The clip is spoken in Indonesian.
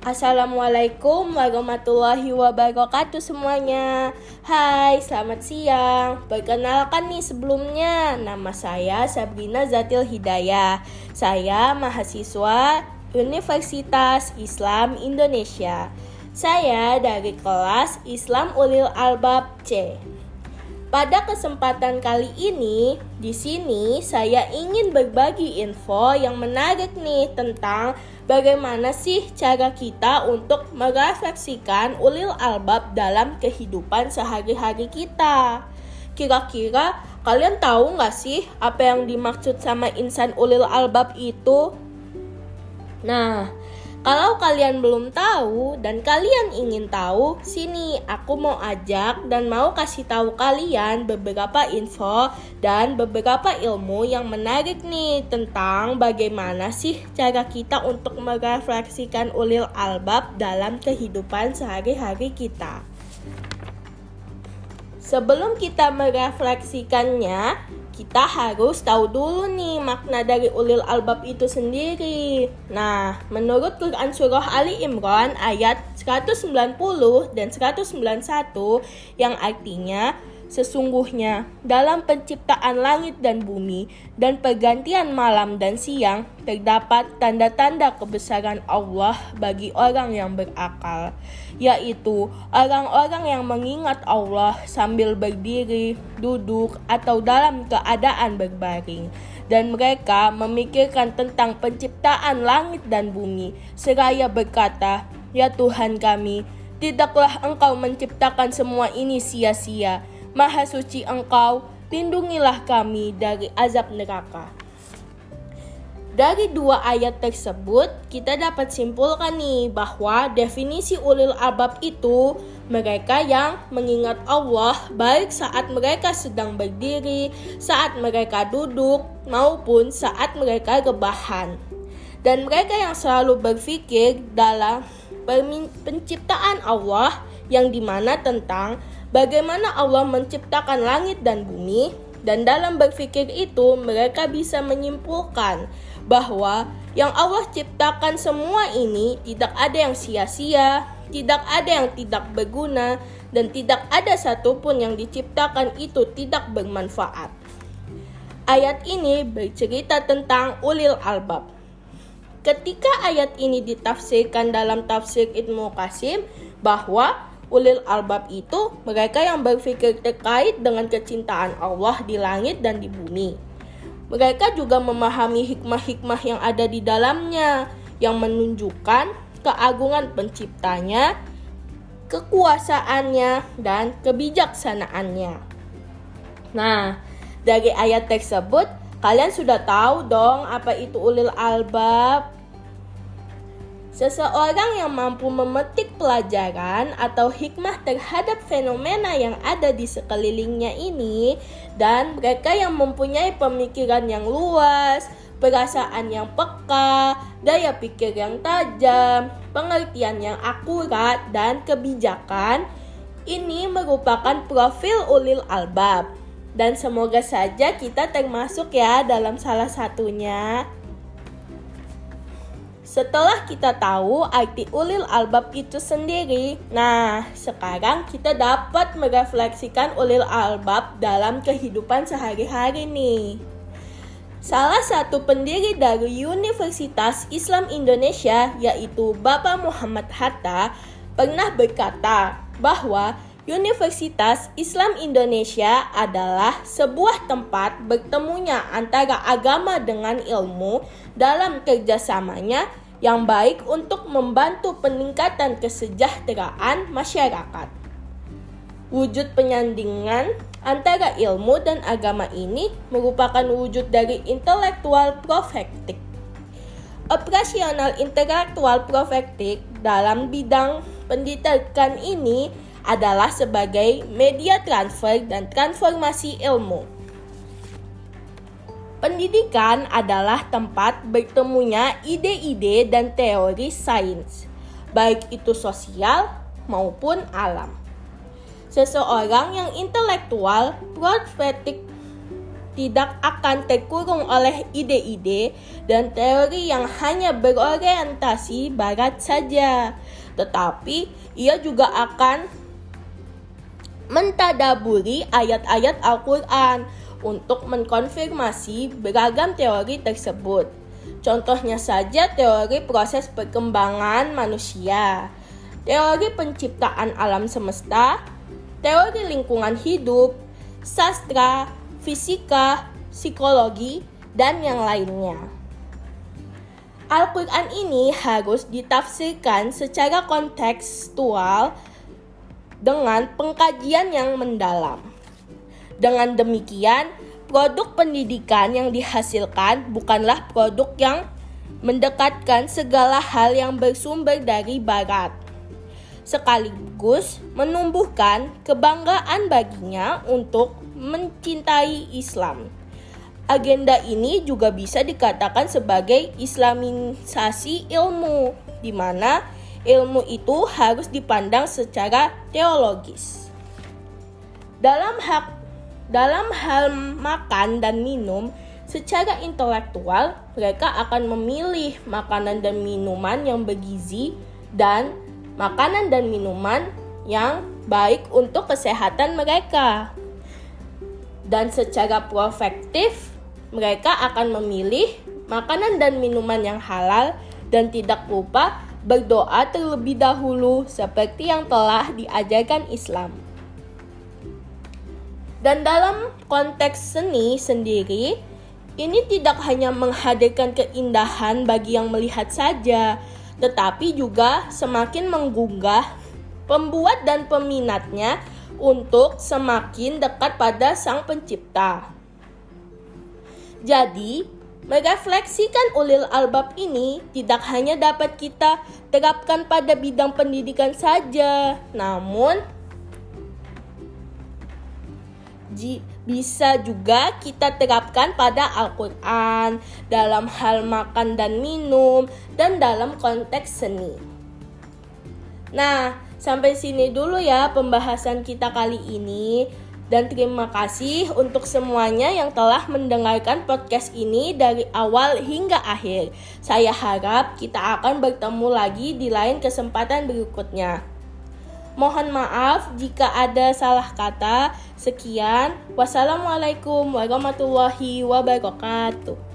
Assalamualaikum warahmatullahi wabarakatuh semuanya. Hai selamat siang. Perkenalkan nih sebelumnya Nama saya Sabrina Zatil Hidayah. Saya mahasiswa Universitas Islam Indonesia. Saya dari kelas Islam Ulil Albab C pada kesempatan kali ini, di sini saya ingin berbagi info yang menarik nih tentang bagaimana sih cara kita untuk merefleksikan ulil albab dalam kehidupan sehari-hari kita. Kira-kira kalian tahu nggak sih apa yang dimaksud sama insan ulil albab itu? Nah, kalau kalian belum tahu dan kalian ingin tahu, sini aku mau ajak dan mau kasih tahu kalian beberapa info dan beberapa ilmu yang menarik nih tentang bagaimana sih cara kita untuk merefleksikan ulil albab dalam kehidupan sehari-hari kita. Sebelum kita merefleksikannya, kita harus tahu dulu nih makna dari ulil albab itu sendiri. Nah, menurut Quran Surah Ali Imran ayat 190 dan 191 yang artinya Sesungguhnya, dalam penciptaan langit dan bumi dan pergantian malam dan siang, terdapat tanda-tanda kebesaran Allah bagi orang yang berakal, yaitu orang-orang yang mengingat Allah sambil berdiri, duduk, atau dalam keadaan berbaring. Dan mereka memikirkan tentang penciptaan langit dan bumi, seraya berkata, Ya Tuhan kami, tidaklah Engkau menciptakan semua ini sia-sia, Maha suci engkau, lindungilah kami dari azab neraka. Dari dua ayat tersebut, kita dapat simpulkan nih bahwa definisi ulil albab itu mereka yang mengingat Allah baik saat mereka sedang berdiri, saat mereka duduk, maupun saat mereka rebahan. Dan mereka yang selalu berpikir dalam penciptaan Allah yang di mana tentang bagaimana Allah menciptakan langit dan bumi, dan dalam berpikir itu mereka bisa menyimpulkan bahwa yang Allah ciptakan semua ini tidak ada yang sia-sia, tidak ada yang tidak berguna, dan tidak ada satupun yang diciptakan itu tidak bermanfaat. Ayat ini bercerita tentang ulil albab. Ketika ayat ini ditafsirkan dalam tafsir Ibnu Qasim bahwa ulil albab itu mereka yang berpikir terkait dengan kecintaan Allah di langit dan di bumi. Mereka juga memahami hikmah-hikmah yang ada di dalamnya yang menunjukkan keagungan penciptanya, kekuasaannya, dan kebijaksanaannya. Nah, dari ayat tersebut, kalian sudah tahu dong apa itu ulil albab. Seseorang yang mampu memetik pelajaran atau hikmah terhadap fenomena yang ada di sekelilingnya ini, dan mereka yang mempunyai pemikiran yang luas, perasaan yang peka, daya pikir yang tajam, pengertian yang akurat, dan kebijakan, ini merupakan profil ulil albab. Dan semoga saja kita termasuk ya dalam salah satunya. Setelah kita tahu arti ulil albab itu sendiri, nah sekarang kita dapat merefleksikan ulil albab dalam kehidupan sehari-hari nih. Salah satu pendiri dari Universitas Islam Indonesia yaitu Bapak Muhammad Hatta pernah berkata bahwa Universitas Islam Indonesia adalah sebuah tempat bertemunya antara agama dengan ilmu dalam kerjasamanya yang baik untuk membantu peningkatan kesejahteraan masyarakat. Wujud penyandingan antara ilmu dan agama ini merupakan wujud dari intelektual profektik. Operasional intelektual profektik dalam bidang pendidikan ini adalah sebagai media transfer dan transformasi ilmu. Pendidikan adalah tempat bertemunya ide-ide dan teori sains, baik itu sosial maupun alam. Seseorang yang intelektual, profetik, tidak akan terkurung oleh ide-ide dan teori yang hanya berorientasi barat saja, tetapi ia juga akan mentadaburi ayat-ayat Al-Quran untuk mengkonfirmasi beragam teori tersebut. Contohnya saja teori proses perkembangan manusia, teori penciptaan alam semesta, teori lingkungan hidup, sastra, fisika, psikologi, dan yang lainnya. Al-Quran ini harus ditafsirkan secara kontekstual dengan pengkajian yang mendalam. Dengan demikian, produk pendidikan yang dihasilkan bukanlah produk yang mendekatkan segala hal yang bersumber dari barat, sekaligus menumbuhkan kebanggaan baginya untuk mencintai Islam. Agenda ini juga bisa dikatakan sebagai islamisasi ilmu, di mana ilmu itu harus dipandang secara teologis. Dalam hak dalam hal makan dan minum, secara intelektual mereka akan memilih makanan dan minuman yang bergizi dan makanan dan minuman yang baik untuk kesehatan mereka. Dan secara profektif, mereka akan memilih makanan dan minuman yang halal dan tidak lupa berdoa terlebih dahulu seperti yang telah diajarkan Islam. Dan dalam konteks seni sendiri, ini tidak hanya menghadirkan keindahan bagi yang melihat saja, tetapi juga semakin menggugah pembuat dan peminatnya untuk semakin dekat pada Sang Pencipta. Jadi, merefleksikan ulil albab ini tidak hanya dapat kita terapkan pada bidang pendidikan saja, namun bisa juga kita terapkan pada Al-Quran dalam hal makan dan minum dan dalam konteks seni. Nah, sampai sini dulu ya pembahasan kita kali ini. Dan terima kasih untuk semuanya yang telah mendengarkan podcast ini dari awal hingga akhir. Saya harap kita akan bertemu lagi di lain kesempatan berikutnya. Mohon maaf jika ada salah kata. Sekian, wassalamualaikum warahmatullahi wabarakatuh.